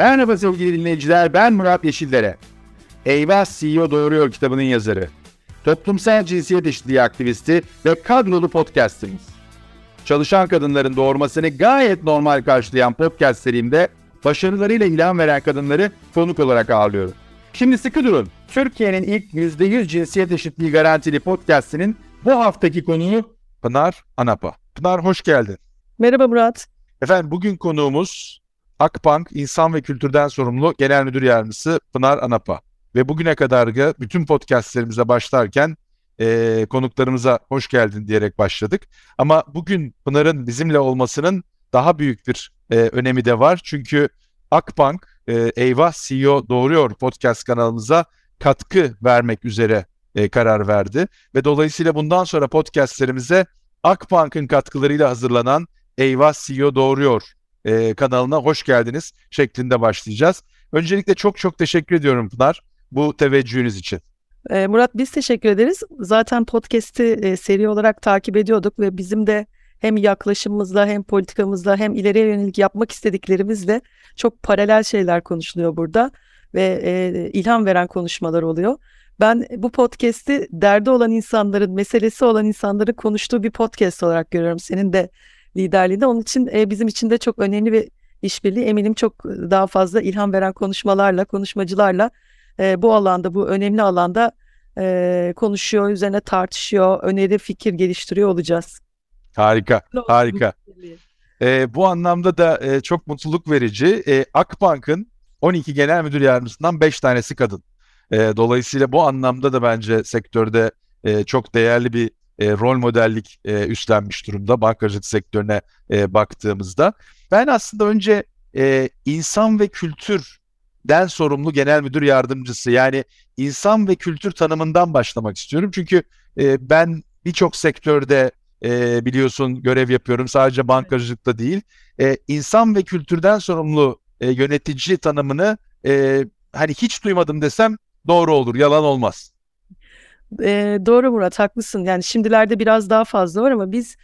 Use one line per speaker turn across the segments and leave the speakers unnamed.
Merhaba sevgili dinleyiciler, ben Murat Yeşillere. Eyvah CEO Doğuruyor kitabının yazarı. Toplumsal cinsiyet eşitliği aktivisti ve kadrolu podcastimiz. Çalışan kadınların doğurmasını gayet normal karşılayan podcast serimde başarılarıyla ilham veren kadınları konuk olarak ağırlıyorum. Şimdi sıkı durun. Türkiye'nin ilk %100 cinsiyet eşitliği garantili podcastinin bu haftaki konuğu Pınar Anapa. Pınar hoş geldin.
Merhaba Murat.
Efendim bugün konuğumuz Akbank İnsan ve Kültürden Sorumlu Genel Müdür Yardımcısı Pınar Anapa. Ve bugüne kadar bütün podcastlerimize başlarken e, konuklarımıza hoş geldin diyerek başladık. Ama bugün Pınar'ın bizimle olmasının daha büyük bir e, önemi de var. Çünkü Akbank e, Eyvah CEO Doğruyor podcast kanalımıza katkı vermek üzere e, karar verdi. Ve dolayısıyla bundan sonra podcastlerimize Akbank'ın katkılarıyla hazırlanan Eyvah CEO Doğruyor e, kanalına hoş geldiniz şeklinde başlayacağız. Öncelikle çok çok teşekkür ediyorum Pınar bu teveccühünüz için.
E, Murat biz teşekkür ederiz. Zaten podcast'i e, seri olarak takip ediyorduk ve bizim de hem yaklaşımımızla hem politikamızla hem ileriye yönelik yapmak istediklerimizle çok paralel şeyler konuşuluyor burada ve e, ilham veren konuşmalar oluyor. Ben bu podcast'i derdi olan insanların, meselesi olan insanların konuştuğu bir podcast olarak görüyorum. Senin de liderliğinde. Onun için e, bizim için de çok önemli bir işbirliği. Eminim çok daha fazla ilham veren konuşmalarla, konuşmacılarla e, bu alanda, bu önemli alanda e, konuşuyor, üzerine tartışıyor, öneri, fikir geliştiriyor olacağız.
Harika, harika. E, bu anlamda da e, çok mutluluk verici. E, Akbank'ın 12 genel müdür yardımcısından 5 tanesi kadın. E, dolayısıyla bu anlamda da bence sektörde e, çok değerli bir e, rol modellik e, üstlenmiş durumda bankacılık sektörüne e, baktığımızda. Ben aslında önce e, insan ve kültürden sorumlu genel müdür yardımcısı yani insan ve kültür tanımından başlamak istiyorum. Çünkü e, ben birçok sektörde e, biliyorsun görev yapıyorum sadece bankacılıkta değil. E, insan ve kültürden sorumlu e, yönetici tanımını e, hani hiç duymadım desem doğru olur, yalan olmaz.
E, doğru Murat haklısın. Yani şimdilerde biraz daha fazla var ama biz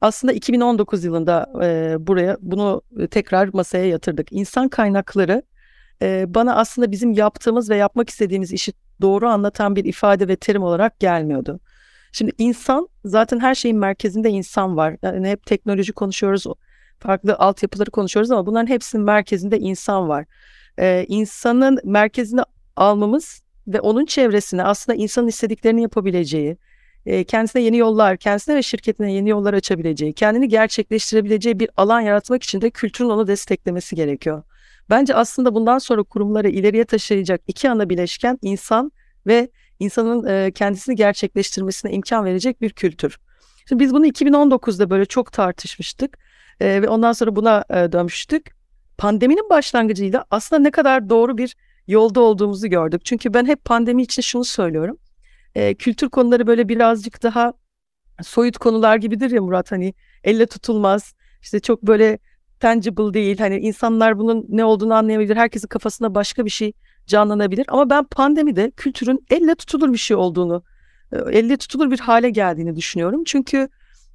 aslında 2019 yılında e, buraya bunu tekrar masaya yatırdık. İnsan kaynakları e, bana aslında bizim yaptığımız ve yapmak istediğimiz işi doğru anlatan bir ifade ve terim olarak gelmiyordu. Şimdi insan zaten her şeyin merkezinde insan var. Yani hep teknoloji konuşuyoruz, farklı altyapıları konuşuyoruz ama bunların hepsinin merkezinde insan var. Ee, insanın merkezine almamız ve onun çevresine aslında insanın istediklerini yapabileceği, kendisine yeni yollar, kendisine ve şirketine yeni yollar açabileceği, kendini gerçekleştirebileceği bir alan yaratmak için de kültürün onu desteklemesi gerekiyor. Bence aslında bundan sonra kurumları ileriye taşıyacak iki ana bileşken insan ve insanın kendisini gerçekleştirmesine imkan verecek bir kültür. Şimdi biz bunu 2019'da böyle çok tartışmıştık ve ondan sonra buna dönmüştük. Pandeminin başlangıcıyla aslında ne kadar doğru bir yolda olduğumuzu gördük. Çünkü ben hep pandemi için şunu söylüyorum. E, kültür konuları böyle birazcık daha soyut konular gibidir ya Murat hani elle tutulmaz. İşte çok böyle tangible değil. Hani insanlar bunun ne olduğunu anlayabilir. Herkesin kafasında başka bir şey canlanabilir. Ama ben pandemide kültürün elle tutulur bir şey olduğunu, elle tutulur bir hale geldiğini düşünüyorum. Çünkü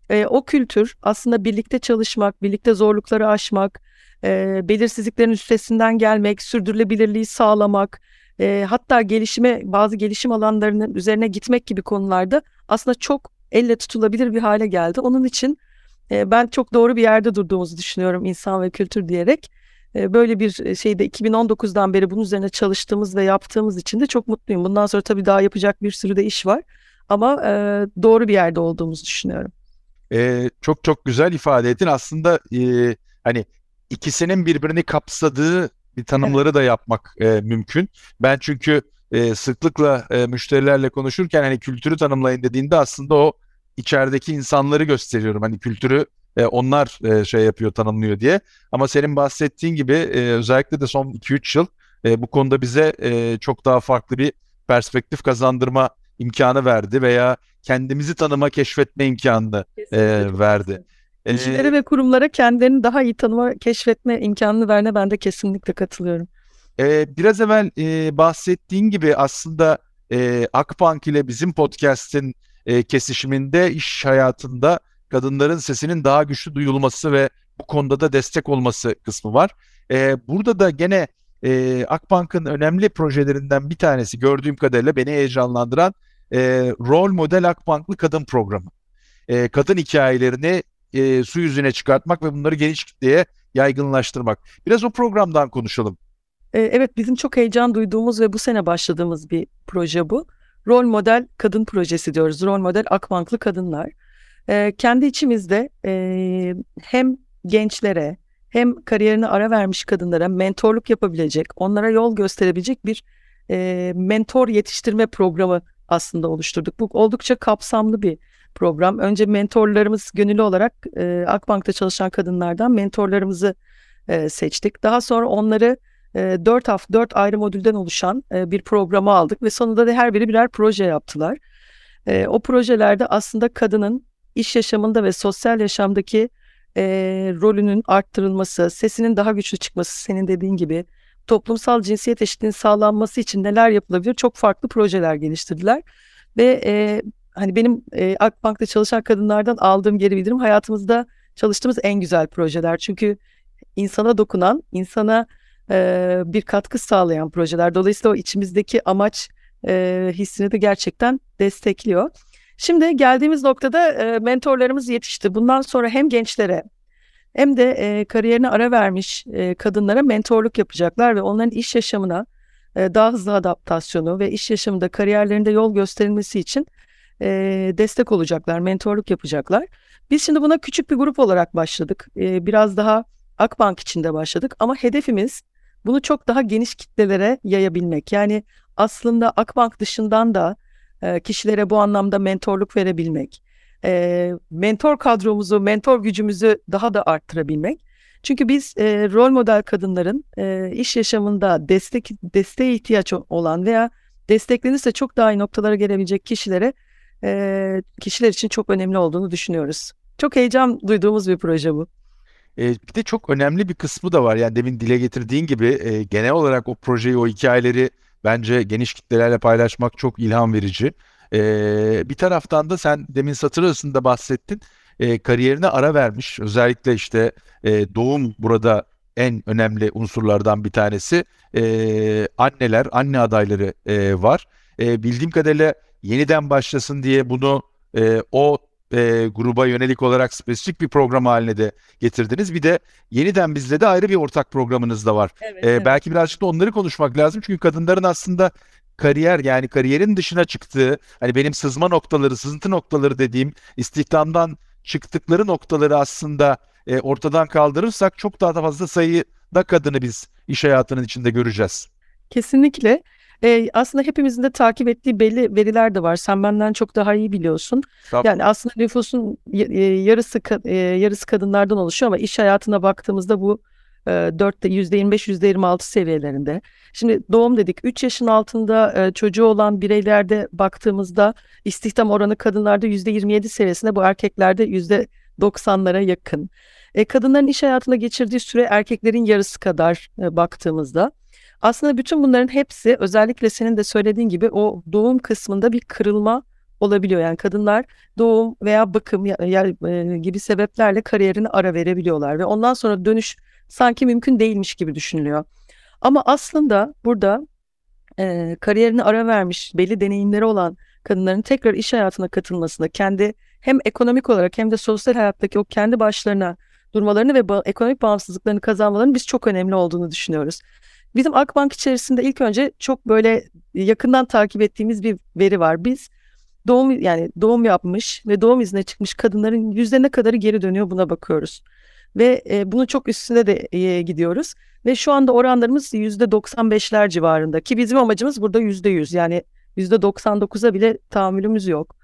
e, o kültür aslında birlikte çalışmak, birlikte zorlukları aşmak, e, belirsizliklerin üstesinden gelmek, sürdürülebilirliği sağlamak, e, hatta gelişime bazı gelişim alanlarının üzerine gitmek gibi konularda aslında çok elle tutulabilir bir hale geldi. Onun için e, ben çok doğru bir yerde durduğumuzu düşünüyorum insan ve kültür diyerek. E, böyle bir şeyde 2019'dan beri bunun üzerine çalıştığımız ve yaptığımız için de çok mutluyum. Bundan sonra tabii daha yapacak bir sürü de iş var ama e, doğru bir yerde olduğumuzu düşünüyorum.
E, çok çok güzel ifade ettin. Aslında e, hani ikisinin birbirini kapsadığı bir tanımları da yapmak e, mümkün. Ben çünkü e, sıklıkla e, müşterilerle konuşurken hani kültürü tanımlayın dediğinde aslında o içerideki insanları gösteriyorum. Hani kültürü e, onlar e, şey yapıyor, tanımlıyor diye. Ama senin bahsettiğin gibi e, özellikle de son 2-3 yıl e, bu konuda bize e, çok daha farklı bir perspektif kazandırma imkanı verdi veya kendimizi tanıma, keşfetme imkanını e, verdi.
Kişilere ee, ve kurumlara kendilerini daha iyi tanıma, keşfetme imkanını verene ben de kesinlikle katılıyorum.
E, biraz evvel e, bahsettiğin gibi aslında e, Akbank ile bizim podcast'in e, kesişiminde iş hayatında kadınların sesinin daha güçlü duyulması ve bu konuda da destek olması kısmı var. E, burada da gene e, Akbank'ın önemli projelerinden bir tanesi gördüğüm kadarıyla beni heyecanlandıran e, rol model Akbanklı kadın programı. E, kadın hikayelerini e, su yüzüne çıkartmak ve bunları geniş kitleye yaygınlaştırmak. Biraz o programdan konuşalım.
E, evet bizim çok heyecan duyduğumuz ve bu sene başladığımız bir proje bu. Rol model kadın projesi diyoruz. Rol model Akbanklı kadınlar. E, kendi içimizde e, hem gençlere hem kariyerini ara vermiş kadınlara mentorluk yapabilecek, onlara yol gösterebilecek bir e, mentor yetiştirme programı aslında oluşturduk. Bu oldukça kapsamlı bir program. Önce mentorlarımız gönüllü olarak e, Akbank'ta çalışan kadınlardan mentorlarımızı e, seçtik. Daha sonra onları e, 4 hafta 4 ayrı modülden oluşan e, bir programa aldık ve sonunda da her biri birer proje yaptılar. E, o projelerde aslında kadının iş yaşamında ve sosyal yaşamdaki e, rolünün arttırılması, sesinin daha güçlü çıkması, senin dediğin gibi toplumsal cinsiyet eşitliğinin sağlanması için neler yapılabilir? Çok farklı projeler geliştirdiler ve e, hani benim e, Akbank'ta çalışan kadınlardan aldığım geri bildirim hayatımızda çalıştığımız en güzel projeler. Çünkü insana dokunan, insana e, bir katkı sağlayan projeler. Dolayısıyla o içimizdeki amaç e, hissini de gerçekten destekliyor. Şimdi geldiğimiz noktada e, mentorlarımız yetişti. Bundan sonra hem gençlere hem de e, kariyerine ara vermiş e, kadınlara mentorluk yapacaklar ve onların iş yaşamına e, daha hızlı adaptasyonu ve iş yaşamında kariyerlerinde yol gösterilmesi için e, destek olacaklar, mentorluk yapacaklar. Biz şimdi buna küçük bir grup olarak başladık. E, biraz daha Akbank içinde başladık ama hedefimiz bunu çok daha geniş kitlelere yayabilmek. Yani aslında Akbank dışından da e, kişilere bu anlamda mentorluk verebilmek, e, mentor kadromuzu, mentor gücümüzü daha da arttırabilmek. Çünkü biz e, rol model kadınların e, iş yaşamında destek desteğe ihtiyaç olan veya desteklenirse çok daha iyi noktalara gelebilecek kişilere e, kişiler için çok önemli olduğunu düşünüyoruz. Çok heyecan duyduğumuz bir proje bu.
E, bir de çok önemli bir kısmı da var. Yani demin dile getirdiğin gibi e, genel olarak o projeyi, o hikayeleri bence geniş kitlelerle paylaşmak çok ilham verici. E, bir taraftan da sen demin satır arasında bahsettin. E, kariyerine ara vermiş. Özellikle işte e, doğum burada en önemli unsurlardan bir tanesi. E, anneler, anne adayları e, var. E, bildiğim kadarıyla yeniden başlasın diye bunu e, o e, gruba yönelik olarak spesifik bir program haline de getirdiniz. Bir de yeniden bizde de ayrı bir ortak programınız da var. Evet, e, evet. Belki birazcık da onları konuşmak lazım. Çünkü kadınların aslında kariyer yani kariyerin dışına çıktığı hani benim sızma noktaları, sızıntı noktaları dediğim istihdamdan çıktıkları noktaları aslında e, ortadan kaldırırsak çok daha fazla sayıda kadını biz iş hayatının içinde göreceğiz.
Kesinlikle. E, aslında hepimizin de takip ettiği belli veriler de var. Sen benden çok daha iyi biliyorsun. Tabii. Yani aslında nüfusun yarısı yarısı kadınlardan oluşuyor ama iş hayatına baktığımızda bu e, 4'te %25 %26 seviyelerinde. Şimdi doğum dedik 3 yaşın altında çocuğu olan bireylerde baktığımızda istihdam oranı kadınlarda %27 seviyesinde bu erkeklerde %90'lara yakın. E, kadınların iş hayatında geçirdiği süre erkeklerin yarısı kadar e, baktığımızda. Aslında bütün bunların hepsi özellikle senin de söylediğin gibi o doğum kısmında bir kırılma olabiliyor. Yani kadınlar doğum veya bakım ya, ya, e, gibi sebeplerle kariyerini ara verebiliyorlar ve ondan sonra dönüş sanki mümkün değilmiş gibi düşünülüyor. Ama aslında burada e, kariyerini ara vermiş, belli deneyimleri olan kadınların tekrar iş hayatına katılmasını, kendi hem ekonomik olarak hem de sosyal hayattaki o kendi başlarına durmalarını ve ba- ekonomik bağımsızlıklarını kazanmalarının biz çok önemli olduğunu düşünüyoruz. Bizim Akbank içerisinde ilk önce çok böyle yakından takip ettiğimiz bir veri var. Biz doğum yani doğum yapmış ve doğum izne çıkmış kadınların yüzde ne kadarı geri dönüyor buna bakıyoruz. Ve e, bunun çok üstüne de e, gidiyoruz. Ve şu anda oranlarımız yüzde 95'ler civarında ki bizim amacımız burada yüzde 100 yani yüzde 99'a bile tahammülümüz yok.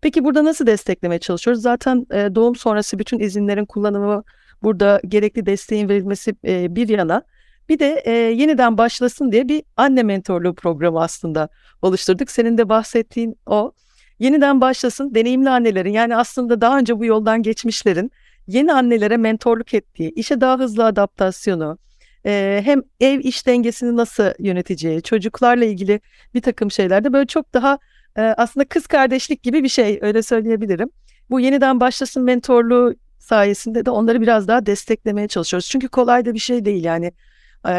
Peki burada nasıl desteklemeye çalışıyoruz? Zaten e, doğum sonrası bütün izinlerin kullanımı burada gerekli desteğin verilmesi e, bir yana bir de e, yeniden başlasın diye bir anne mentorluğu programı aslında oluşturduk. Senin de bahsettiğin o. Yeniden başlasın deneyimli annelerin yani aslında daha önce bu yoldan geçmişlerin yeni annelere mentorluk ettiği, işe daha hızlı adaptasyonu, e, hem ev iş dengesini nasıl yöneteceği, çocuklarla ilgili bir takım şeylerde böyle çok daha e, aslında kız kardeşlik gibi bir şey öyle söyleyebilirim. Bu yeniden başlasın mentorluğu sayesinde de onları biraz daha desteklemeye çalışıyoruz. Çünkü kolay da bir şey değil yani e,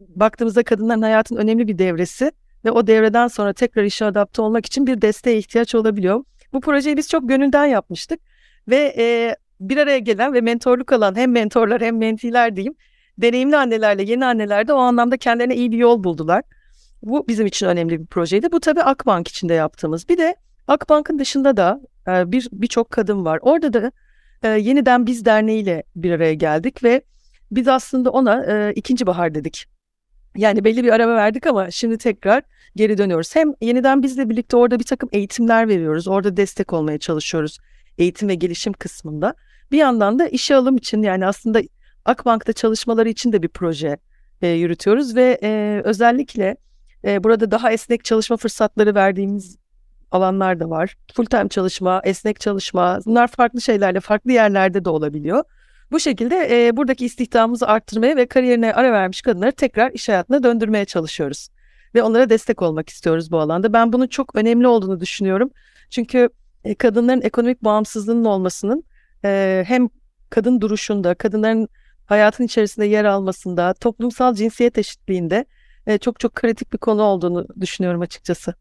baktığımızda kadınların hayatın önemli bir devresi ve o devreden sonra tekrar işe adapte olmak için bir desteğe ihtiyaç olabiliyor. Bu projeyi biz çok gönülden yapmıştık ve bir araya gelen ve mentorluk alan hem mentorlar hem mentiler diyeyim deneyimli annelerle yeni anneler de o anlamda kendilerine iyi bir yol buldular. Bu bizim için önemli bir projeydi. Bu tabii Akbank içinde yaptığımız. Bir de Akbank'ın dışında da e, bir birçok kadın var. Orada da e, yeniden Biz Derneği ile bir araya geldik ve biz aslında ona e, ikinci bahar dedik. Yani belli bir araba verdik ama şimdi tekrar geri dönüyoruz. Hem yeniden bizle birlikte orada bir takım eğitimler veriyoruz. Orada destek olmaya çalışıyoruz eğitim ve gelişim kısmında. Bir yandan da işe alım için yani aslında Akbank'ta çalışmaları için de bir proje e, yürütüyoruz ve e, özellikle e, burada daha esnek çalışma fırsatları verdiğimiz alanlar da var. Full time çalışma, esnek çalışma bunlar farklı şeylerle farklı yerlerde de olabiliyor. Bu şekilde e, buradaki istihdamımızı arttırmaya ve kariyerine ara vermiş kadınları tekrar iş hayatına döndürmeye çalışıyoruz. Ve onlara destek olmak istiyoruz bu alanda. Ben bunun çok önemli olduğunu düşünüyorum. Çünkü e, kadınların ekonomik bağımsızlığının olmasının e, hem kadın duruşunda, kadınların hayatın içerisinde yer almasında, toplumsal cinsiyet eşitliğinde e, çok çok kritik bir konu olduğunu düşünüyorum açıkçası.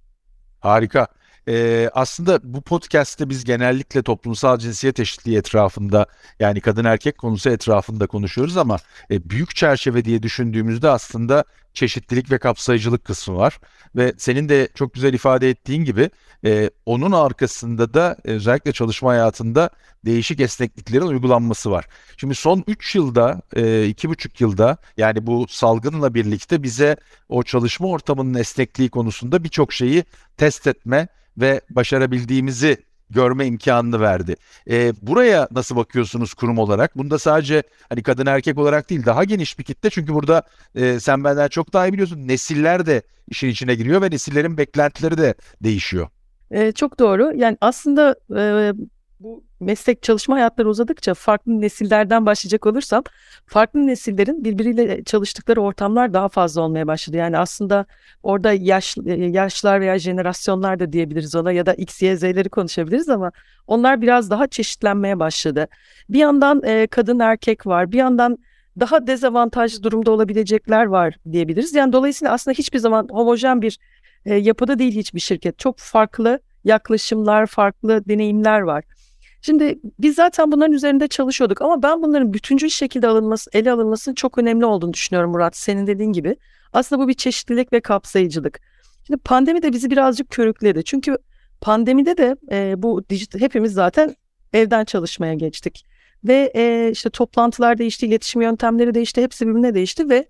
Harika. Ee, aslında bu podcast'te biz genellikle toplumsal cinsiyet eşitliği etrafında yani kadın erkek konusu etrafında konuşuyoruz ama e, büyük çerçeve diye düşündüğümüzde aslında çeşitlilik ve kapsayıcılık kısmı var. Ve senin de çok güzel ifade ettiğin gibi e, onun arkasında da özellikle çalışma hayatında değişik esnekliklerin uygulanması var. Şimdi son 3 yılda, 2,5 e, yılda yani bu salgınla birlikte bize o çalışma ortamının esnekliği konusunda birçok şeyi test etme ve başarabildiğimizi görme imkanını verdi. E, buraya nasıl bakıyorsunuz kurum olarak? Bunda sadece hani kadın erkek olarak değil daha geniş bir kitle çünkü burada e, sen benden çok daha iyi biliyorsun nesiller de işin içine giriyor ve nesillerin beklentileri de değişiyor.
E, çok doğru. Yani aslında e, bu meslek çalışma hayatları uzadıkça farklı nesillerden başlayacak olursam farklı nesillerin birbiriyle çalıştıkları ortamlar daha fazla olmaya başladı. Yani aslında orada yaş yaşlar veya jenerasyonlar da diyebiliriz ona ya da X, Y, Z'leri konuşabiliriz ama onlar biraz daha çeşitlenmeye başladı. Bir yandan e, kadın erkek var, bir yandan daha dezavantajlı durumda olabilecekler var diyebiliriz. Yani dolayısıyla aslında hiçbir zaman homojen bir e, yapıda değil hiçbir şirket. Çok farklı yaklaşımlar, farklı deneyimler var. Şimdi biz zaten bunların üzerinde çalışıyorduk ama ben bunların bütüncül şekilde alınması, ele alınmasının çok önemli olduğunu düşünüyorum Murat. Senin dediğin gibi. Aslında bu bir çeşitlilik ve kapsayıcılık. Şimdi pandemi de bizi birazcık körükledi. Çünkü pandemide de e, bu dijital hepimiz zaten evden çalışmaya geçtik. Ve e, işte toplantılar değişti, iletişim yöntemleri değişti, hepsi birbirine değişti ve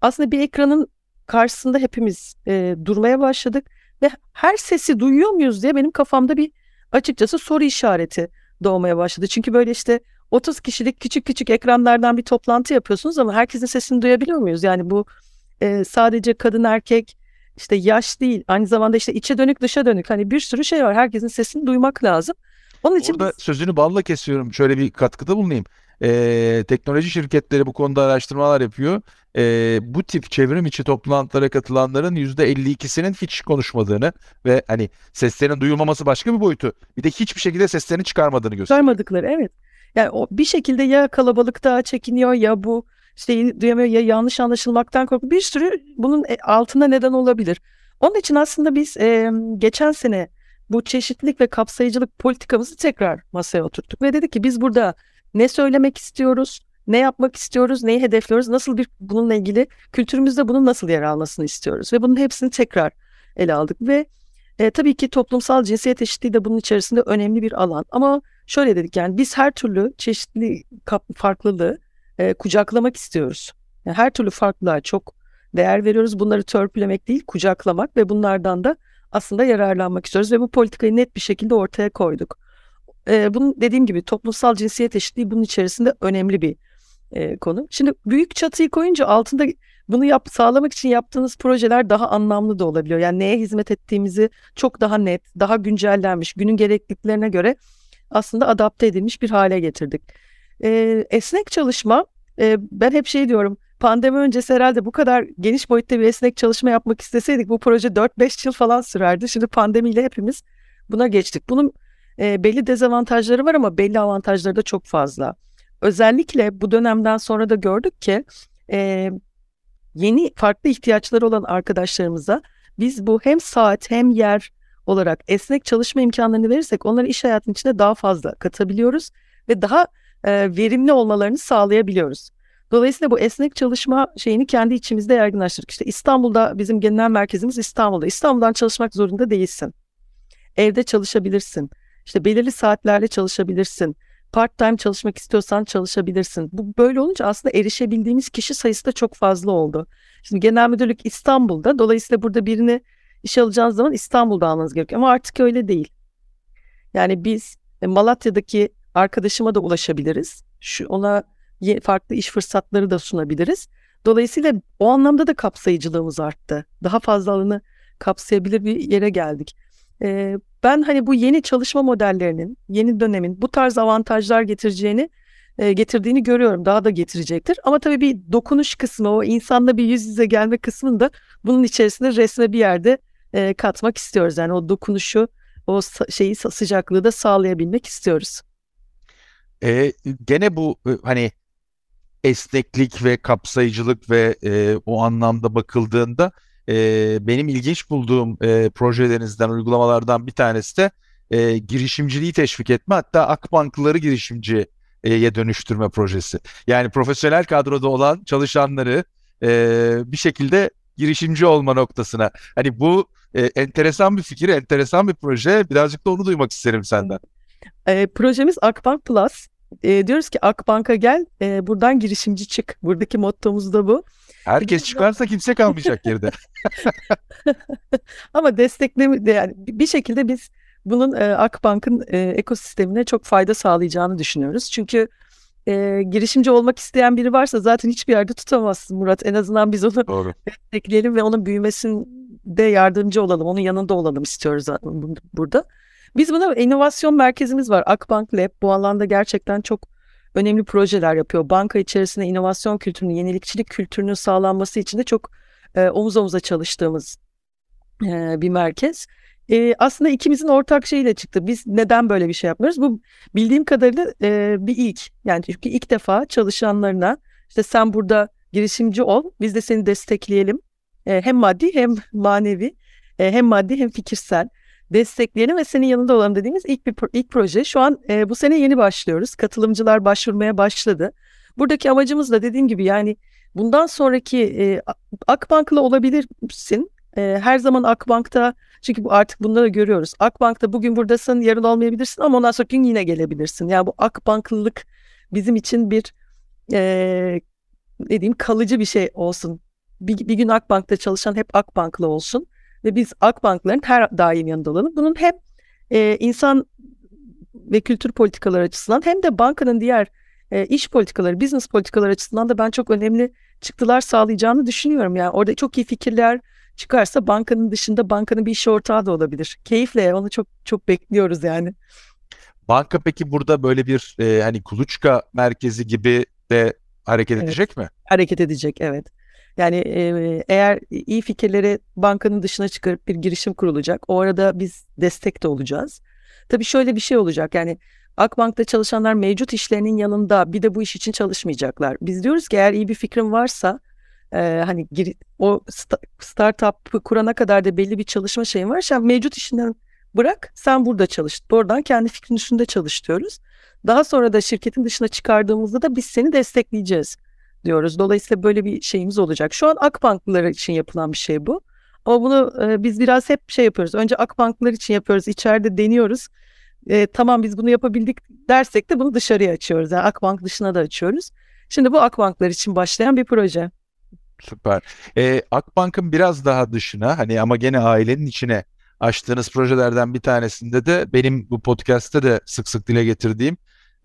aslında bir ekranın karşısında hepimiz e, durmaya başladık ve her sesi duyuyor muyuz diye benim kafamda bir açıkçası soru işareti doğmaya başladı. Çünkü böyle işte 30 kişilik küçük küçük ekranlardan bir toplantı yapıyorsunuz ama herkesin sesini duyabiliyor muyuz? Yani bu e, sadece kadın erkek işte yaş değil aynı zamanda işte içe dönük dışa dönük hani bir sürü şey var. Herkesin sesini duymak lazım.
Onun için Orada biz... sözünü balla kesiyorum. Şöyle bir katkıda bulunayım. Ee, teknoloji şirketleri bu konuda araştırmalar yapıyor. Ee, bu tip çevrim içi toplantılara katılanların %52'sinin hiç konuşmadığını ve hani seslerinin duyulmaması başka bir boyutu. Bir de hiçbir şekilde seslerini çıkarmadığını gösteriyor.
Çıkarmadıkları evet. Yani o bir şekilde ya kalabalıkta çekiniyor ya bu işte duyamıyor ya yanlış anlaşılmaktan korkuyor. Bir sürü bunun e, altında neden olabilir. Onun için aslında biz e, geçen sene bu çeşitlilik ve kapsayıcılık politikamızı tekrar masaya oturttuk ve dedik ki biz burada ne söylemek istiyoruz, ne yapmak istiyoruz, neyi hedefliyoruz, nasıl bir bununla ilgili kültürümüzde bunun nasıl yer almasını istiyoruz ve bunun hepsini tekrar ele aldık ve e, tabii ki toplumsal cinsiyet eşitliği de bunun içerisinde önemli bir alan ama şöyle dedik yani biz her türlü çeşitli farklılığı e, kucaklamak istiyoruz. Yani her türlü farklılığa çok değer veriyoruz. Bunları törpülemek değil, kucaklamak ve bunlardan da aslında yararlanmak istiyoruz ve bu politikayı net bir şekilde ortaya koyduk. E, bunun dediğim gibi toplumsal cinsiyet eşitliği bunun içerisinde önemli bir e, konu. Şimdi büyük çatıyı koyunca altında bunu yap, sağlamak için yaptığınız projeler daha anlamlı da olabiliyor. Yani neye hizmet ettiğimizi çok daha net, daha güncellenmiş, günün gerekliliklerine göre aslında adapte edilmiş bir hale getirdik. E, esnek çalışma, e, ben hep şey diyorum, pandemi öncesi herhalde bu kadar geniş boyutta bir esnek çalışma yapmak isteseydik bu proje 4-5 yıl falan sürerdi. Şimdi pandemiyle hepimiz buna geçtik. Bunun e, belli dezavantajları var ama belli avantajları da çok fazla. Özellikle bu dönemden sonra da gördük ki e, yeni farklı ihtiyaçları olan arkadaşlarımıza biz bu hem saat hem yer olarak esnek çalışma imkanlarını verirsek onları iş hayatının içine daha fazla katabiliyoruz ve daha e, verimli olmalarını sağlayabiliyoruz. Dolayısıyla bu esnek çalışma şeyini kendi içimizde yaygınlaştırdık. İşte İstanbul'da bizim genel merkezimiz İstanbul'da. İstanbul'dan çalışmak zorunda değilsin. Evde çalışabilirsin. İşte belirli saatlerde çalışabilirsin. Part time çalışmak istiyorsan çalışabilirsin. Bu böyle olunca aslında erişebildiğimiz kişi sayısı da çok fazla oldu. Şimdi genel müdürlük İstanbul'da. Dolayısıyla burada birini işe alacağınız zaman İstanbul'da almanız gerekiyor. Ama artık öyle değil. Yani biz e, Malatya'daki arkadaşıma da ulaşabiliriz. Şu ona farklı iş fırsatları da sunabiliriz. Dolayısıyla o anlamda da kapsayıcılığımız arttı. Daha fazla alanı kapsayabilir bir yere geldik. Ee, ben hani bu yeni çalışma modellerinin, yeni dönemin bu tarz avantajlar getireceğini e, getirdiğini görüyorum. Daha da getirecektir. Ama tabii bir dokunuş kısmı, o insanla bir yüz yüze gelme kısmını da bunun içerisinde resme bir yerde e, katmak istiyoruz. Yani o dokunuşu, o şeyi sıcaklığı da sağlayabilmek istiyoruz.
E, gene bu e, hani esneklik ve kapsayıcılık ve e, o anlamda bakıldığında e, benim ilginç bulduğum e, projelerinizden, uygulamalardan bir tanesi de e, girişimciliği teşvik etme hatta Akbankları girişimciye dönüştürme projesi. Yani profesyonel kadroda olan çalışanları e, bir şekilde girişimci olma noktasına. Hani bu e, enteresan bir fikir, enteresan bir proje. Birazcık da onu duymak isterim senden.
E, projemiz Akbank Plus e, diyoruz ki Akbank'a gel e, buradan girişimci çık. Buradaki mottomuz da bu.
Herkes çıkarsa kimse kalmayacak geride.
Ama destekleme yani bir şekilde biz bunun e, Akbank'ın e, ekosistemine çok fayda sağlayacağını düşünüyoruz. Çünkü e, girişimci olmak isteyen biri varsa zaten hiçbir yerde tutamazsın Murat. En azından biz onu Doğru. destekleyelim ve onun büyümesinde yardımcı olalım. Onun yanında olalım istiyoruz burada. Biz buna inovasyon merkezimiz var. Akbank Lab bu alanda gerçekten çok önemli projeler yapıyor. Banka içerisinde inovasyon kültürünün, yenilikçilik kültürünün sağlanması için de çok e, omuz omuza çalıştığımız e, bir merkez. E, aslında ikimizin ortak şeyiyle çıktı. Biz neden böyle bir şey yapmıyoruz? Bu bildiğim kadarıyla e, bir ilk. Yani çünkü ilk defa çalışanlarına işte sen burada girişimci ol, biz de seni destekleyelim. E, hem maddi hem manevi, e, hem maddi hem fikirsel destekleyelim ve senin yanında olalım dediğimiz ilk bir ilk proje. Şu an e, bu sene yeni başlıyoruz. Katılımcılar başvurmaya başladı. Buradaki amacımız da dediğim gibi yani bundan sonraki e, Akbank'la olabilirsin. E, her zaman Akbank'ta çünkü bu artık bunları görüyoruz. Akbank'ta bugün buradasın, yarın olmayabilirsin ama ondan sonra gün yine gelebilirsin. Yani bu Akbanklılık bizim için bir e, ne diyeyim kalıcı bir şey olsun. Bir, bir gün Akbank'ta çalışan hep Akbank'lı olsun ve biz Akbankların her daim yanında olalım. Bunun hem e, insan ve kültür politikaları açısından hem de bankanın diğer e, iş politikaları, business politikaları açısından da ben çok önemli çıktılar sağlayacağını düşünüyorum. Yani orada çok iyi fikirler çıkarsa bankanın dışında bankanın bir iş ortağı da olabilir. Keyifle onu çok çok bekliyoruz yani.
Banka peki burada böyle bir e, hani kuluçka merkezi gibi de hareket evet. edecek mi?
Hareket edecek evet. Yani eğer iyi fikirleri bankanın dışına çıkarıp bir girişim kurulacak. O arada biz destek de olacağız. Tabii şöyle bir şey olacak yani Akbank'ta çalışanlar mevcut işlerinin yanında bir de bu iş için çalışmayacaklar. Biz diyoruz ki eğer iyi bir fikrin varsa e, hani gir, o startup'ı kurana kadar da belli bir çalışma şeyin var. Sen mevcut işinden bırak sen burada çalış. Oradan kendi fikrin üstünde çalış diyoruz. Daha sonra da şirketin dışına çıkardığımızda da biz seni destekleyeceğiz diyoruz. Dolayısıyla böyle bir şeyimiz olacak. Şu an Akbanklılar için yapılan bir şey bu. Ama bunu e, biz biraz hep şey yapıyoruz. Önce Akbanklılar için yapıyoruz. İçeride deniyoruz. E, tamam biz bunu yapabildik dersek de bunu dışarıya açıyoruz. Yani Akbank dışına da açıyoruz. Şimdi bu Akbanklar için başlayan bir proje.
Süper. E, Akbank'ın biraz daha dışına hani ama gene ailenin içine açtığınız projelerden bir tanesinde de benim bu podcast'te de sık sık dile getirdiğim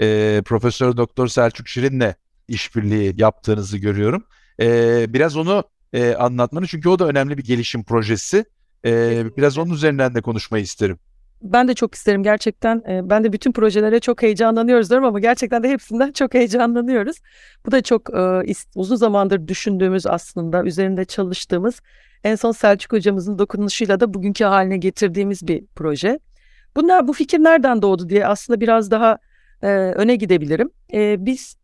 e, Profesör Doktor Selçuk Şirin'le işbirliği yaptığınızı görüyorum. E, biraz onu e, anlatmanı çünkü o da önemli bir gelişim projesi. E, biraz onun üzerinden de konuşmayı isterim.
Ben de çok isterim gerçekten. E, ben de bütün projelere çok heyecanlanıyoruz diyorum ama gerçekten de hepsinden çok heyecanlanıyoruz. Bu da çok e, uzun zamandır düşündüğümüz aslında üzerinde çalıştığımız en son Selçuk hocamızın dokunuşuyla da bugünkü haline getirdiğimiz bir proje. Bunlar bu fikir nereden doğdu diye aslında biraz daha e, öne gidebilirim. Biz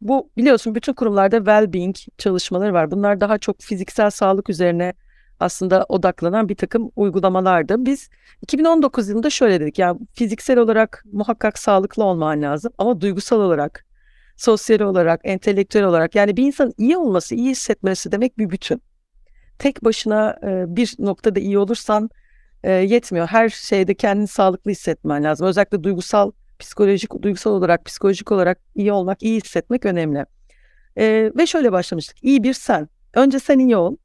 bu biliyorsun bütün kurumlarda well-being çalışmaları var. Bunlar daha çok fiziksel sağlık üzerine aslında odaklanan bir takım uygulamalardı. Biz 2019 yılında şöyle dedik. Yani fiziksel olarak muhakkak sağlıklı olman lazım ama duygusal olarak, sosyal olarak, entelektüel olarak yani bir insanın iyi olması, iyi hissetmesi demek bir bütün. Tek başına e, bir noktada iyi olursan e, yetmiyor. Her şeyde kendini sağlıklı hissetmen lazım. Özellikle duygusal, psikolojik, duygusal olarak, psikolojik olarak iyi olmak, iyi hissetmek önemli. E, ve şöyle başlamıştık. İyi bir sen. Önce sen iyi ol.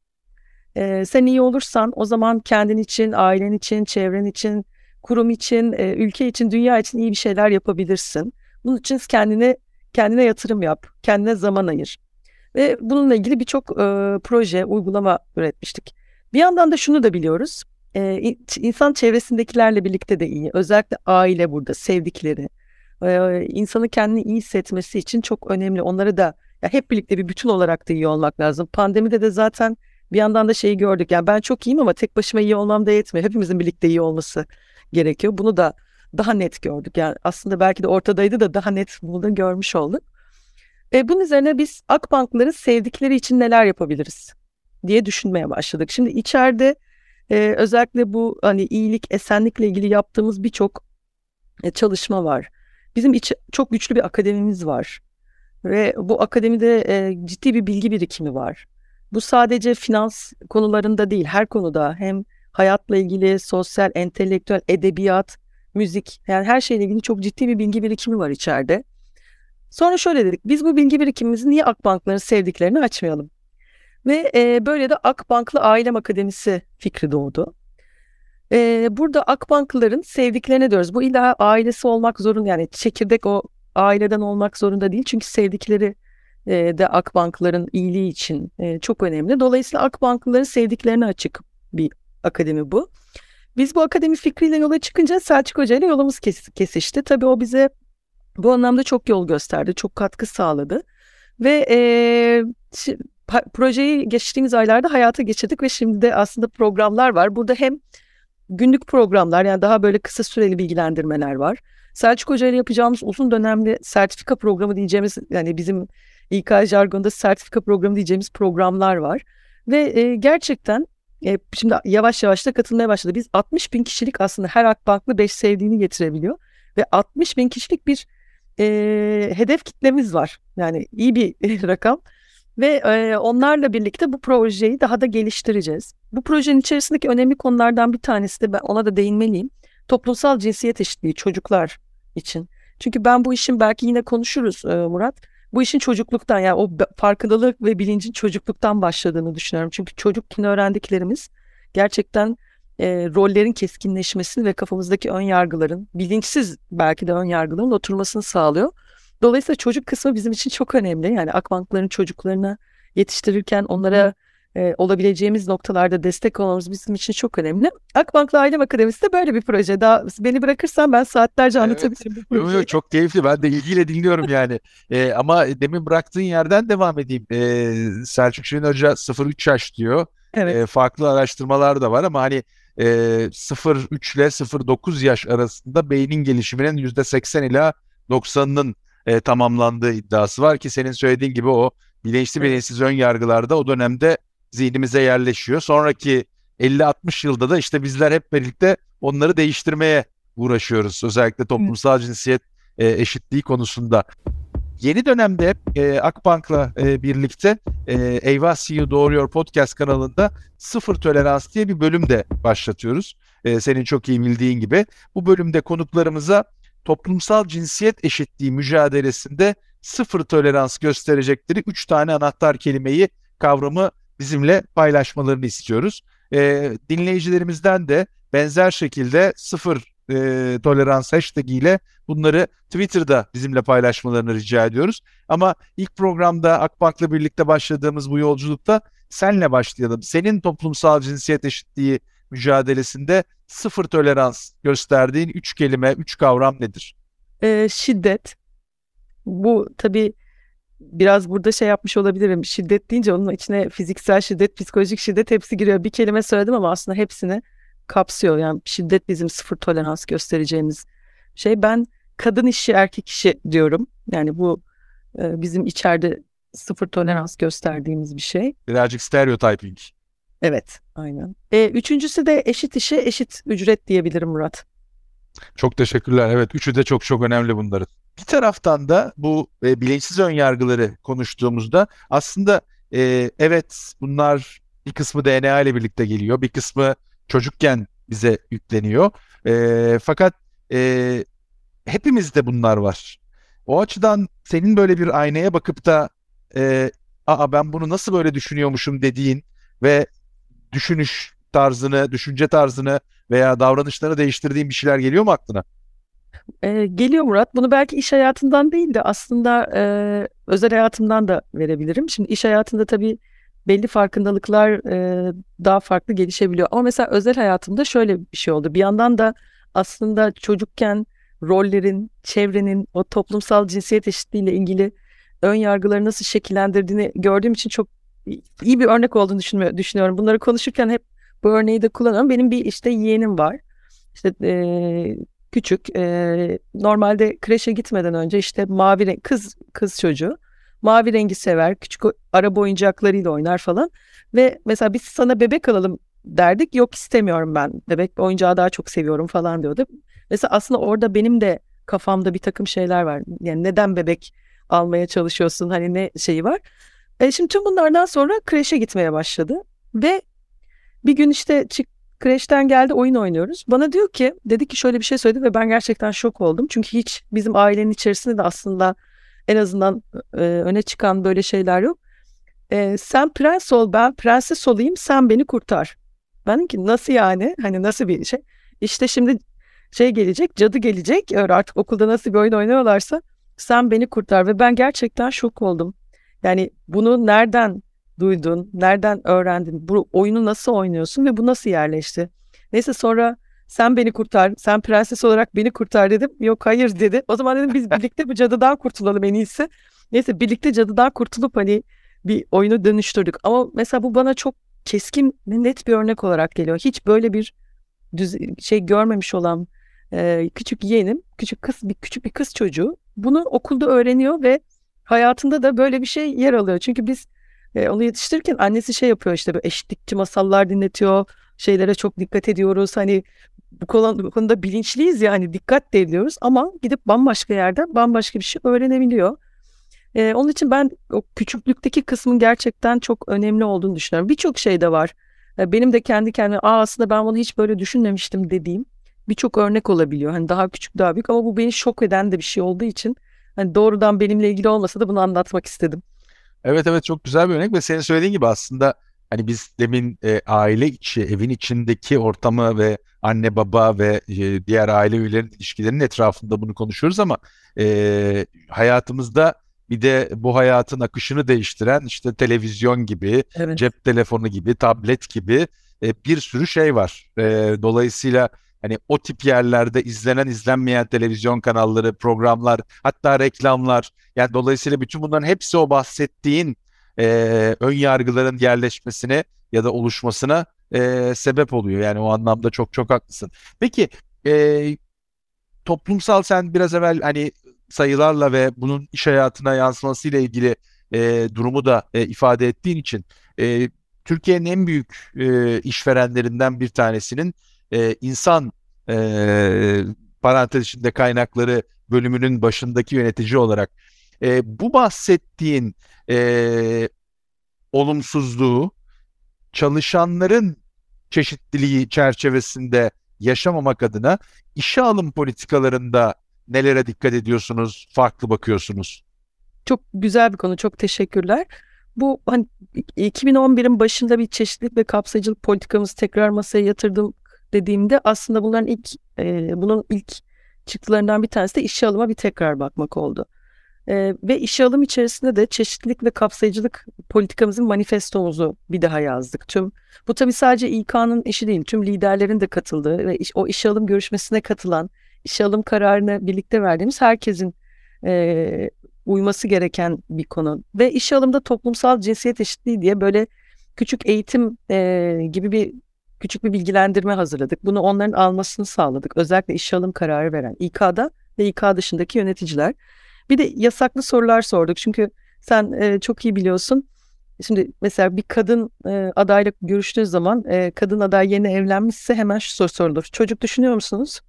E, sen iyi olursan o zaman kendin için, ailen için, çevren için, kurum için, e, ülke için, dünya için iyi bir şeyler yapabilirsin. Bunun için kendine kendine yatırım yap, kendine zaman ayır. Ve bununla ilgili birçok e, proje, uygulama üretmiştik. Bir yandan da şunu da biliyoruz. E, insan çevresindekilerle birlikte de iyi. Özellikle aile burada, sevdikleri. E, insanı kendini iyi hissetmesi için çok önemli. Onları da ya hep birlikte bir bütün olarak da iyi olmak lazım. Pandemide de zaten bir yandan da şeyi gördük. Yani ben çok iyiyim ama tek başıma iyi olmam da yetmiyor. Hepimizin birlikte iyi olması gerekiyor. Bunu da daha net gördük. Yani aslında belki de ortadaydı da daha net bunu görmüş olduk. E, bunun üzerine biz Akbankların sevdikleri için neler yapabiliriz diye düşünmeye başladık. Şimdi içeride e, özellikle bu hani iyilik, esenlikle ilgili yaptığımız birçok e, çalışma var. Bizim iç, çok güçlü bir akademimiz var. Ve bu akademide e, ciddi bir bilgi birikimi var. Bu sadece finans konularında değil, her konuda hem hayatla ilgili, sosyal, entelektüel, edebiyat, müzik yani her şeyle ilgili çok ciddi bir bilgi birikimi var içeride. Sonra şöyle dedik, biz bu bilgi birikimimizi niye Akbankların sevdiklerini açmayalım? Ve e, böyle de Akbanklı Ailem Akademisi fikri doğdu. E, burada Akbanklıların sevdiklerine diyoruz. Bu illa ailesi olmak zorunda yani çekirdek o aileden olmak zorunda değil. Çünkü sevdikleri e, de Akbankların iyiliği için e, çok önemli. Dolayısıyla Akbanklıların sevdiklerine açık bir akademi bu. Biz bu akademi fikriyle yola çıkınca Selçuk Hoca ile yolumuz kes, kesişti. Tabii o bize bu anlamda çok yol gösterdi, çok katkı sağladı. Ve e, projeyi geçtiğimiz aylarda hayata geçirdik ve şimdi de aslında programlar var. Burada hem günlük programlar yani daha böyle kısa süreli bilgilendirmeler var. Selçuk Hoca ile yapacağımız uzun dönemli sertifika programı diyeceğimiz yani bizim İK jargonda sertifika programı diyeceğimiz programlar var. Ve e, gerçekten e, şimdi yavaş yavaş da katılmaya başladı. Biz 60 bin kişilik aslında her Akbanklı 5 sevdiğini getirebiliyor. Ve 60 bin kişilik bir e, hedef kitlemiz var. Yani iyi bir rakam. Ve e, onlarla birlikte bu projeyi daha da geliştireceğiz. Bu projenin içerisindeki önemli konulardan bir tanesi de ben ona da değinmeliyim. Toplumsal cinsiyet eşitliği çocuklar için. Çünkü ben bu işin belki yine konuşuruz e, Murat. Bu işin çocukluktan yani o farkındalık ve bilincin çocukluktan başladığını düşünüyorum. Çünkü çocukken öğrendiklerimiz gerçekten e, rollerin keskinleşmesini ve kafamızdaki ön yargıların, bilinçsiz belki de ön yargıların oturmasını sağlıyor. Dolayısıyla çocuk kısmı bizim için çok önemli. Yani Akbankların çocuklarını yetiştirirken onlara e, olabileceğimiz noktalarda destek olmamız bizim için çok önemli. Akbanklı Ailem Akademisi de böyle bir proje. Daha beni bırakırsan ben saatlerce anlatabilirim evet. bu projeyi.
Yok, çok keyifli. Ben de ilgiyle dinliyorum yani. e, ama demin bıraktığın yerden devam edeyim. E, Selçuk Şirin Hoca 0-3 yaş diyor. Evet. E, farklı araştırmalar da var ama hani e, 0-3 ile 0-9 yaş arasında beynin gelişiminin %80 ila 90'ının e, tamamlandığı iddiası var ki senin söylediğin gibi o bilinçli bilinçsiz ön yargılarda o dönemde zihnimize yerleşiyor. Sonraki 50-60 yılda da işte bizler hep birlikte onları değiştirmeye uğraşıyoruz. Özellikle toplumsal cinsiyet e, eşitliği konusunda. Yeni dönemde e, Akbank'la e, birlikte e, Eyvah CEO Doğruyor podcast kanalında sıfır tolerans diye bir bölüm de başlatıyoruz. E, senin çok iyi bildiğin gibi. Bu bölümde konuklarımıza toplumsal cinsiyet eşitliği mücadelesinde sıfır tolerans gösterecekleri üç tane anahtar kelimeyi, kavramı bizimle paylaşmalarını istiyoruz. E, dinleyicilerimizden de benzer şekilde sıfır e, tolerans hashtag ile bunları Twitter'da bizimle paylaşmalarını rica ediyoruz. Ama ilk programda Akbank'la birlikte başladığımız bu yolculukta senle başlayalım. Senin toplumsal cinsiyet eşitliği mücadelesinde sıfır tolerans gösterdiğin üç kelime, üç kavram nedir?
Ee, şiddet. Bu tabii biraz burada şey yapmış olabilirim. Şiddet deyince onun içine fiziksel şiddet, psikolojik şiddet hepsi giriyor. Bir kelime söyledim ama aslında hepsini kapsıyor. Yani şiddet bizim sıfır tolerans göstereceğimiz şey. Ben kadın işi erkek işi diyorum. Yani bu e, bizim içeride sıfır tolerans gösterdiğimiz bir şey.
Birazcık stereotyping.
Evet, aynen. E, üçüncüsü de eşit işe eşit ücret diyebilirim Murat.
Çok teşekkürler. Evet, üçü de çok çok önemli bunların. Bir taraftan da bu e, bilinçsiz önyargıları konuştuğumuzda aslında e, evet bunlar bir kısmı DNA ile birlikte geliyor, bir kısmı çocukken bize yükleniyor. E, fakat e, hepimizde bunlar var. O açıdan senin böyle bir aynaya bakıp da e, aa ben bunu nasıl böyle düşünüyormuşum dediğin ve düşünüş tarzını, düşünce tarzını veya davranışlarını değiştirdiğin bir şeyler geliyor mu aklına?
E, geliyor Murat. Bunu belki iş hayatından değil de aslında e, özel hayatımdan da verebilirim. Şimdi iş hayatında tabii belli farkındalıklar e, daha farklı gelişebiliyor. Ama mesela özel hayatımda şöyle bir şey oldu. Bir yandan da aslında çocukken rollerin, çevrenin, o toplumsal cinsiyet eşitliğiyle ilgili ön yargıları nasıl şekillendirdiğini gördüğüm için çok iyi bir örnek olduğunu düşünüyorum. Bunları konuşurken hep bu örneği de kullanıyorum. Benim bir işte yeğenim var. İşte e, küçük. E, normalde kreşe gitmeden önce işte mavi renk kız kız çocuğu. Mavi rengi sever. Küçük araba oyuncaklarıyla oynar falan. Ve mesela biz sana bebek alalım derdik. Yok istemiyorum ben. Bebek oyuncağı daha çok seviyorum falan diyordu. Mesela aslında orada benim de kafamda bir takım şeyler var. Yani neden bebek almaya çalışıyorsun? Hani ne şeyi var? E şimdi tüm bunlardan sonra kreşe gitmeye başladı. Ve bir gün işte çık kreşten geldi oyun oynuyoruz. Bana diyor ki dedi ki şöyle bir şey söyledi ve ben gerçekten şok oldum. Çünkü hiç bizim ailenin içerisinde de aslında en azından e, öne çıkan böyle şeyler yok. E, sen prens ol ben prenses olayım sen beni kurtar. Ben dedim ki nasıl yani? Hani nasıl bir şey? İşte şimdi şey gelecek, cadı gelecek. Artık okulda nasıl bir oyun oynuyorlarsa sen beni kurtar ve ben gerçekten şok oldum. Yani bunu nereden duydun, nereden öğrendin, bu oyunu nasıl oynuyorsun ve bu nasıl yerleşti? Neyse sonra sen beni kurtar, sen prenses olarak beni kurtar dedim. Yok hayır dedi. O zaman dedim biz birlikte bu cadıdan kurtulalım en iyisi. Neyse birlikte cadıdan kurtulup hani bir oyunu dönüştürdük. Ama mesela bu bana çok keskin net bir örnek olarak geliyor. Hiç böyle bir düz, şey görmemiş olan e, küçük yeğenim, küçük kız bir küçük bir kız çocuğu bunu okulda öğreniyor ve hayatında da böyle bir şey yer alıyor. Çünkü biz e, onu yetiştirirken annesi şey yapıyor işte böyle eşitlikçi masallar dinletiyor. Şeylere çok dikkat ediyoruz. Hani bu, konu, bu konuda bilinçliyiz yani dikkat de ediyoruz ama gidip bambaşka yerden bambaşka bir şey öğrenebiliyor. Ee, onun için ben o küçüklükteki kısmın gerçekten çok önemli olduğunu düşünüyorum. Birçok şey de var. Ee, benim de kendi kendime Aa, aslında ben bunu hiç böyle düşünmemiştim dediğim birçok örnek olabiliyor. Hani daha küçük daha büyük ama bu beni şok eden de bir şey olduğu için hani doğrudan benimle ilgili olmasa da bunu anlatmak istedim.
Evet evet çok güzel bir örnek ve senin söylediğin gibi aslında hani biz demin e, aile içi, evin içindeki ortamı ve anne baba ve e, diğer aile üyelerinin ilişkilerinin etrafında bunu konuşuyoruz ama e, hayatımızda bir de bu hayatın akışını değiştiren işte televizyon gibi, evet. cep telefonu gibi, tablet gibi e, bir sürü şey var. E, dolayısıyla hani o tip yerlerde izlenen izlenmeyen televizyon kanalları, programlar, hatta reklamlar yani dolayısıyla bütün bunların hepsi o bahsettiğin e, ön yargıların yerleşmesine ya da oluşmasına e, sebep oluyor. Yani o anlamda çok çok haklısın. Peki e, toplumsal sen biraz evvel hani sayılarla ve bunun iş hayatına yansımasıyla ilgili e, durumu da e, ifade ettiğin için e, Türkiye'nin en büyük e, işverenlerinden bir tanesinin e, insan e, parantez içinde kaynakları bölümünün başındaki yönetici olarak e, bu bahsettiğin e, olumsuzluğu çalışanların çeşitliliği çerçevesinde yaşamamak adına işe alım politikalarında nelere dikkat ediyorsunuz, farklı bakıyorsunuz?
Çok güzel bir konu, çok teşekkürler. Bu hani 2011'in başında bir çeşitlilik ve kapsayıcılık politikamızı tekrar masaya yatırdım dediğimde aslında bunların ilk e, bunun ilk çıktılarından bir tanesi de işe alıma bir tekrar bakmak oldu. E, ve işe alım içerisinde de çeşitlilik ve kapsayıcılık politikamızın manifestomuzu bir daha yazdık. Tüm bu tabii sadece İK'nın işi değil, tüm liderlerin de katıldığı ve iş, o işe alım görüşmesine katılan, işe alım kararını birlikte verdiğimiz herkesin e, uyması gereken bir konu. Ve işe alımda toplumsal cinsiyet eşitliği diye böyle küçük eğitim e, gibi bir küçük bir bilgilendirme hazırladık. Bunu onların almasını sağladık. Özellikle işe alım kararı veren İK'da ve İK dışındaki yöneticiler. Bir de yasaklı sorular sorduk. Çünkü sen e, çok iyi biliyorsun. Şimdi mesela bir kadın e, adayla görüştüğü zaman e, kadın aday yeni evlenmişse hemen şu soru sorulur. Çocuk düşünüyor musunuz?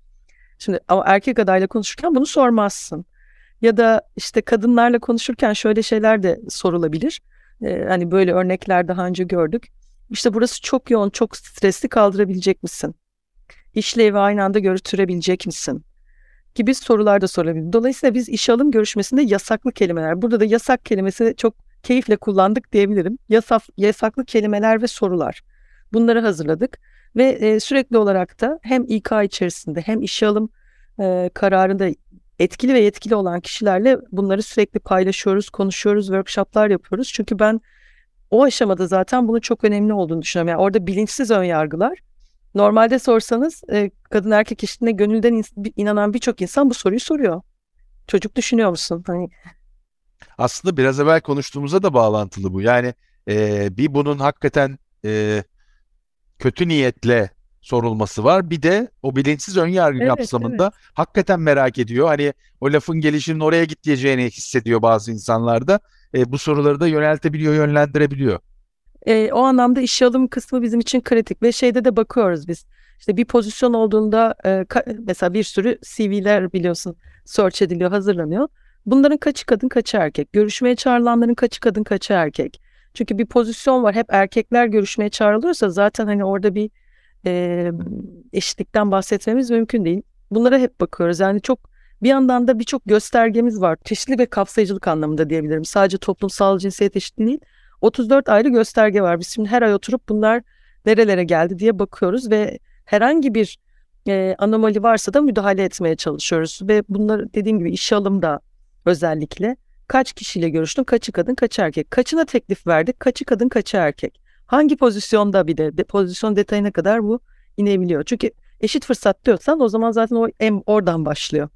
Şimdi ama erkek adayla konuşurken bunu sormazsın. Ya da işte kadınlarla konuşurken şöyle şeyler de sorulabilir. E, hani böyle örnekler daha önce gördük. İşte burası çok yoğun, çok stresli kaldırabilecek misin? İşlevi aynı anda götürebilecek misin? Gibi sorular da sorulabilir. Dolayısıyla biz iş alım görüşmesinde yasaklı kelimeler. Burada da yasak kelimesi çok keyifle kullandık diyebilirim. Yasak, yasaklı kelimeler ve sorular. Bunları hazırladık ve e, sürekli olarak da hem İK içerisinde hem işe alım e, kararında etkili ve yetkili olan kişilerle bunları sürekli paylaşıyoruz, konuşuyoruz, workshoplar yapıyoruz. Çünkü ben o aşamada zaten bunun çok önemli olduğunu düşünüyorum. Yani orada bilinçsiz ön yargılar. Normalde sorsanız e, kadın erkek eşitliğine gönülden in- inanan birçok insan bu soruyu soruyor. Çocuk düşünüyor musun? Hani
aslında biraz evvel konuştuğumuza da bağlantılı bu. Yani e, bir bunun hakikaten e, kötü niyetle sorulması var. Bir de o bilinçsiz ön yargı
Evet,
kapsamında hakikaten merak ediyor. Hani o lafın gelişinin oraya git diyeceğini hissediyor bazı insanlarda. E, bu soruları da yöneltebiliyor, yönlendirebiliyor.
E, o anlamda işe alım kısmı bizim için kritik ve şeyde de bakıyoruz biz. İşte bir pozisyon olduğunda e, mesela bir sürü CV'ler biliyorsun search ediliyor, hazırlanıyor. Bunların kaçı kadın, kaçı erkek? Görüşmeye çağrılanların kaçı kadın, kaçı erkek? Çünkü bir pozisyon var. Hep erkekler görüşmeye çağrılıyorsa zaten hani orada bir e, eşitlikten bahsetmemiz mümkün değil. Bunlara hep bakıyoruz. Yani çok bir yandan da birçok göstergemiz var. Çeşitli ve kapsayıcılık anlamında diyebilirim. Sadece toplumsal cinsiyet eşitliği değil. 34 ayrı gösterge var. Biz şimdi her ay oturup bunlar nerelere geldi diye bakıyoruz ve herhangi bir e, anomali varsa da müdahale etmeye çalışıyoruz. Ve bunlar dediğim gibi işe alımda özellikle kaç kişiyle görüştün, kaçı kadın, kaçı erkek. Kaçına teklif verdik, kaçı kadın, kaçı erkek. Hangi pozisyonda bir de, de pozisyon detayına kadar bu inebiliyor. Çünkü eşit fırsat diyorsan o zaman zaten o em oradan başlıyor.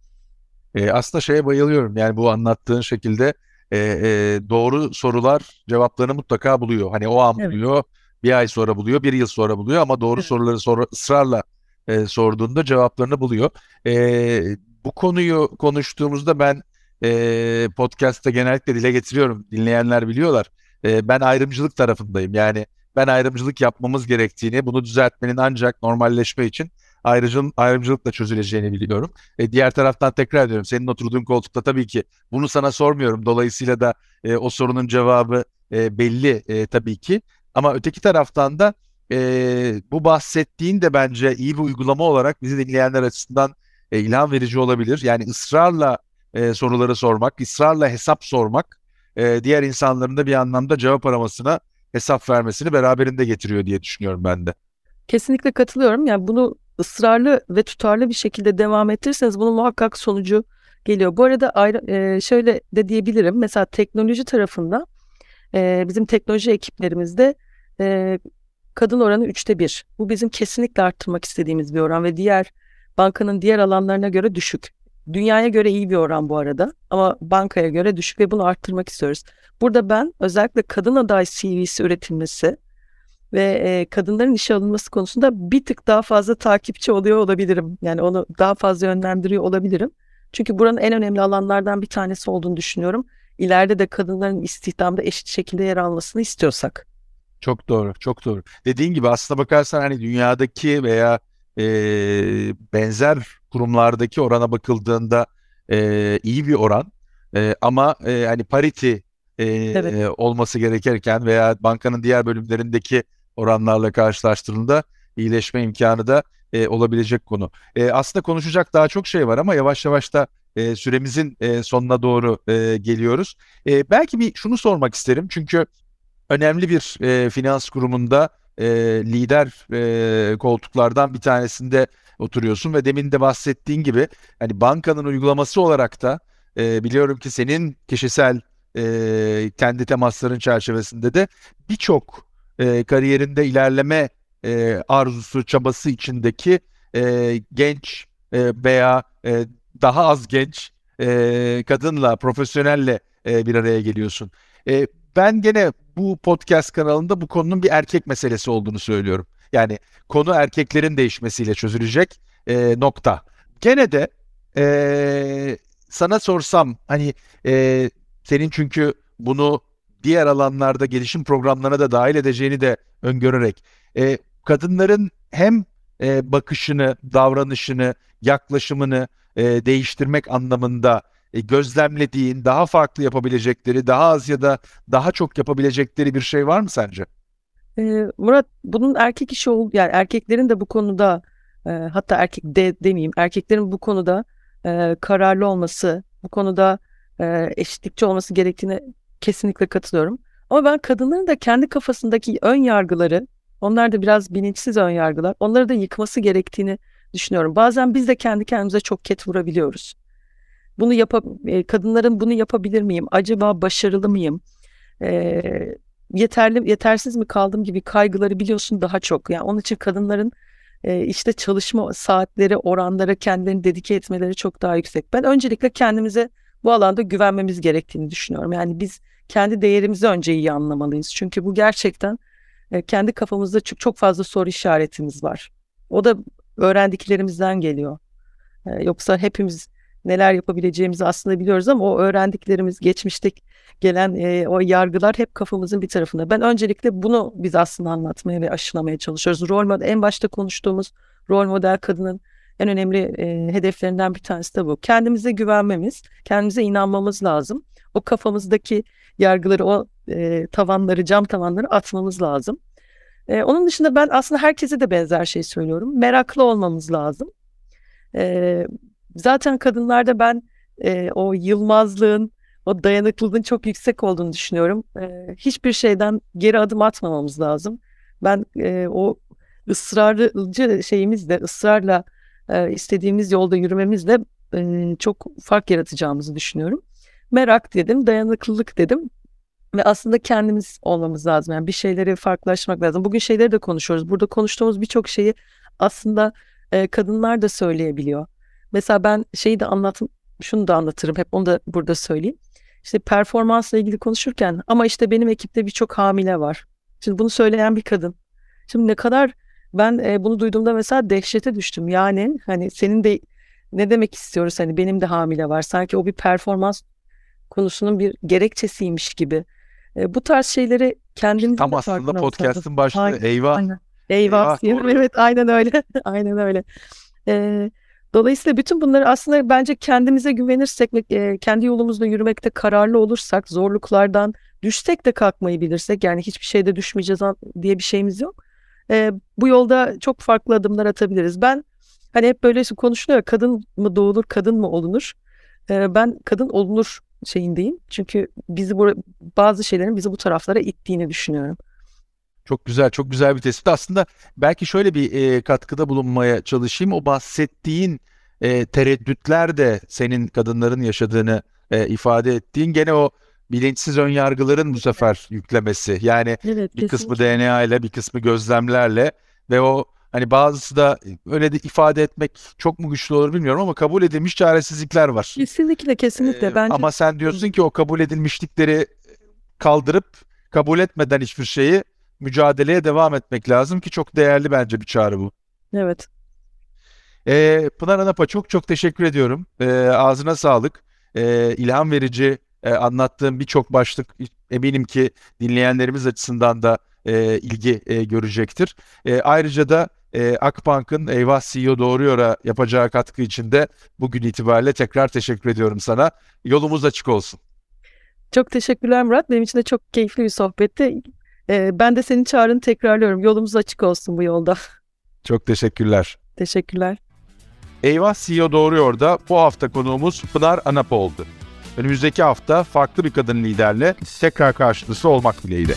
E, aslında şeye bayılıyorum. Yani bu anlattığın şekilde e, e, doğru sorular cevaplarını mutlaka buluyor. Hani o an evet. buluyor, bir ay sonra buluyor, bir yıl sonra buluyor ama doğru evet. soruları sonra ısrarla e, sorduğunda cevaplarını buluyor. E, bu konuyu konuştuğumuzda ben e, podcast'ta genellikle dile getiriyorum. Dinleyenler biliyorlar. E, ben ayrımcılık tarafındayım. Yani ben ayrımcılık yapmamız gerektiğini, bunu düzeltmenin ancak normalleşme için ayrıcıl, ayrımcılıkla çözüleceğini biliyorum. E, diğer taraftan tekrar ediyorum. Senin oturduğun koltukta tabii ki bunu sana sormuyorum. Dolayısıyla da e, o sorunun cevabı e, belli e, tabii ki. Ama öteki taraftan da e, bu bahsettiğin de bence iyi bir uygulama olarak bizi dinleyenler açısından e, ilham verici olabilir. Yani ısrarla e, soruları sormak, ısrarla hesap sormak e, diğer insanların da bir anlamda cevap aramasına hesap vermesini beraberinde getiriyor diye düşünüyorum ben de.
Kesinlikle katılıyorum. Yani bunu ısrarlı ve tutarlı bir şekilde devam ettirirseniz bunun muhakkak sonucu geliyor. Bu arada ayrı, e, şöyle de diyebilirim. Mesela teknoloji tarafında e, bizim teknoloji ekiplerimizde e, kadın oranı üçte bir. Bu bizim kesinlikle arttırmak istediğimiz bir oran ve diğer bankanın diğer alanlarına göre düşük. Dünyaya göre iyi bir oran bu arada ama bankaya göre düşük ve bunu arttırmak istiyoruz. Burada ben özellikle kadın aday CV'si üretilmesi ve e, kadınların işe alınması konusunda bir tık daha fazla takipçi oluyor olabilirim. Yani onu daha fazla yönlendiriyor olabilirim. Çünkü buranın en önemli alanlardan bir tanesi olduğunu düşünüyorum. İleride de kadınların istihdamda eşit şekilde yer almasını istiyorsak.
Çok doğru, çok doğru. Dediğin gibi aslına bakarsan hani dünyadaki veya e, benzer kurumlardaki orana bakıldığında e, iyi bir oran. E, ama e, hani parity e, evet. e, olması gerekirken veya bankanın diğer bölümlerindeki oranlarla karşılaştırıldığında iyileşme imkanı da e, olabilecek konu. E, aslında konuşacak daha çok şey var ama yavaş yavaş da e, süremizin e, sonuna doğru e, geliyoruz. E, belki bir şunu sormak isterim çünkü önemli bir e, finans kurumunda e, lider e, koltuklardan bir tanesinde oturuyorsun ve demin de bahsettiğin gibi hani bankanın uygulaması olarak da e, biliyorum ki senin kişisel e, kendi temasların çerçevesinde de birçok e, kariyerinde ilerleme e, arzusu, çabası içindeki e, genç e, veya e, daha az genç e, kadınla, profesyonelle e, bir araya geliyorsun. E, ben gene bu podcast kanalında bu konunun bir erkek meselesi olduğunu söylüyorum. Yani konu erkeklerin değişmesiyle çözülecek e, nokta. Gene de e, sana sorsam hani e, senin çünkü bunu diğer alanlarda gelişim programlarına da dahil edeceğini de öngörerek e, kadınların hem e, bakışını, davranışını, yaklaşımını e, değiştirmek anlamında e, gözlemlediğin, daha farklı yapabilecekleri, daha az ya da daha çok yapabilecekleri bir şey var mı sence?
Ee, Murat bunun erkek işi ol yani erkeklerin de bu konuda e, hatta erkek de demeyeyim erkeklerin bu konuda e, kararlı olması, bu konuda e, eşitlikçi olması gerektiğine kesinlikle katılıyorum. Ama ben kadınların da kendi kafasındaki ön yargıları, onlar da biraz bilinçsiz ön yargılar, onları da yıkması gerektiğini düşünüyorum. Bazen biz de kendi kendimize çok ket vurabiliyoruz. Bunu yap kadınların bunu yapabilir miyim? Acaba başarılı mıyım? E, yeterli yetersiz mi kaldım gibi kaygıları biliyorsun daha çok. Yani onun için kadınların e, işte çalışma saatleri, oranlara kendilerini dedike etmeleri çok daha yüksek. Ben öncelikle kendimize bu alanda güvenmemiz gerektiğini düşünüyorum. Yani biz kendi değerimizi önce iyi anlamalıyız. Çünkü bu gerçekten e, kendi kafamızda çok, çok fazla soru işaretimiz var. O da öğrendiklerimizden geliyor. E, yoksa hepimiz neler yapabileceğimizi aslında biliyoruz ama o öğrendiklerimiz, geçmişte gelen e, o yargılar hep kafamızın bir tarafında. Ben öncelikle bunu biz aslında anlatmaya ve aşılamaya çalışıyoruz. Rol model, en başta konuştuğumuz rol model kadının en önemli e, hedeflerinden bir tanesi de bu. Kendimize güvenmemiz, kendimize inanmamız lazım. O kafamızdaki yargıları, o e, tavanları, cam tavanları atmamız lazım. E, onun dışında ben aslında herkese de benzer şey söylüyorum. Meraklı olmamız lazım. E, zaten kadınlarda ben e, o yılmazlığın, o dayanıklılığın çok yüksek olduğunu düşünüyorum. E, hiçbir şeyden geri adım atmamamız lazım. Ben e, o ısrarcı şeyimizle, ısrarla e, istediğimiz yolda yürümemizle e, çok fark yaratacağımızı düşünüyorum. Merak dedim, dayanıklılık dedim ve aslında kendimiz olmamız lazım. Yani bir şeyleri farklılaşmak lazım. Bugün şeyleri de konuşuyoruz. Burada konuştuğumuz birçok şeyi aslında e, kadınlar da söyleyebiliyor. Mesela ben şeyi de anlatım, şunu da anlatırım. Hep onu da burada söyleyeyim. İşte performansla ilgili konuşurken ama işte benim ekipte birçok hamile var. Şimdi bunu söyleyen bir kadın. Şimdi ne kadar ben e, bunu duyduğumda mesela dehşete düştüm. Yani hani senin de ne demek istiyoruz hani benim de hamile var. Sanki o bir performans konusunun bir gerekçesiymiş gibi. E, bu tarz şeyleri kendimiz
Tam aslında podcast'ın başlığı aynen, eyvah.
Aynen. Eyvah. eyvah evet aynen öyle. aynen öyle. E, dolayısıyla bütün bunları aslında bence kendimize güvenirsek ve kendi yolumuzda yürümekte kararlı olursak, zorluklardan düşsek de kalkmayı bilirsek yani hiçbir şeyde düşmeyeceğiz diye bir şeyimiz yok e, bu yolda çok farklı adımlar atabiliriz. Ben hani hep böyle konuşuluyor kadın mı doğulur kadın mı olunur? E, ben kadın olunur şeyindeyim. Çünkü bizi bu, bazı şeylerin bizi bu taraflara ittiğini düşünüyorum.
Çok güzel, çok güzel bir tespit. Aslında belki şöyle bir e, katkıda bulunmaya çalışayım. O bahsettiğin e, tereddütler de senin kadınların yaşadığını e, ifade ettiğin gene o bilinçsiz ön yargıların bu sefer yüklemesi. Yani evet, bir kısmı DNA ile bir kısmı gözlemlerle ve o hani bazısı da öyle de ifade etmek çok mu güçlü olur bilmiyorum ama kabul edilmiş çaresizlikler var.
Kesinlikle kesinlikle ee, bence.
Ama sen diyorsun ki o kabul edilmişlikleri kaldırıp kabul etmeden hiçbir şeyi mücadeleye devam etmek lazım ki çok değerli bence bir çağrı bu.
Evet.
Ee, Pınar Anapa çok çok teşekkür ediyorum. Ee, ağzına sağlık. Ee, ilham verici e, anlattığım birçok başlık eminim ki dinleyenlerimiz açısından da e, ilgi e, görecektir. E, ayrıca da e, Akbank'ın Eyvah CEO Doğruyor'a yapacağı katkı için de bugün itibariyle tekrar teşekkür ediyorum sana. Yolumuz açık olsun.
Çok teşekkürler Murat. Benim için de çok keyifli bir sohbetti. Ee, ben de senin çağrını tekrarlıyorum. Yolumuz açık olsun bu yolda.
Çok teşekkürler.
Teşekkürler.
Eyvah CEO Doğruyor'da bu hafta konuğumuz Pınar Anap oldu. Önümüzdeki hafta farklı bir kadın liderle tekrar karşınızda olmak dileğiyle.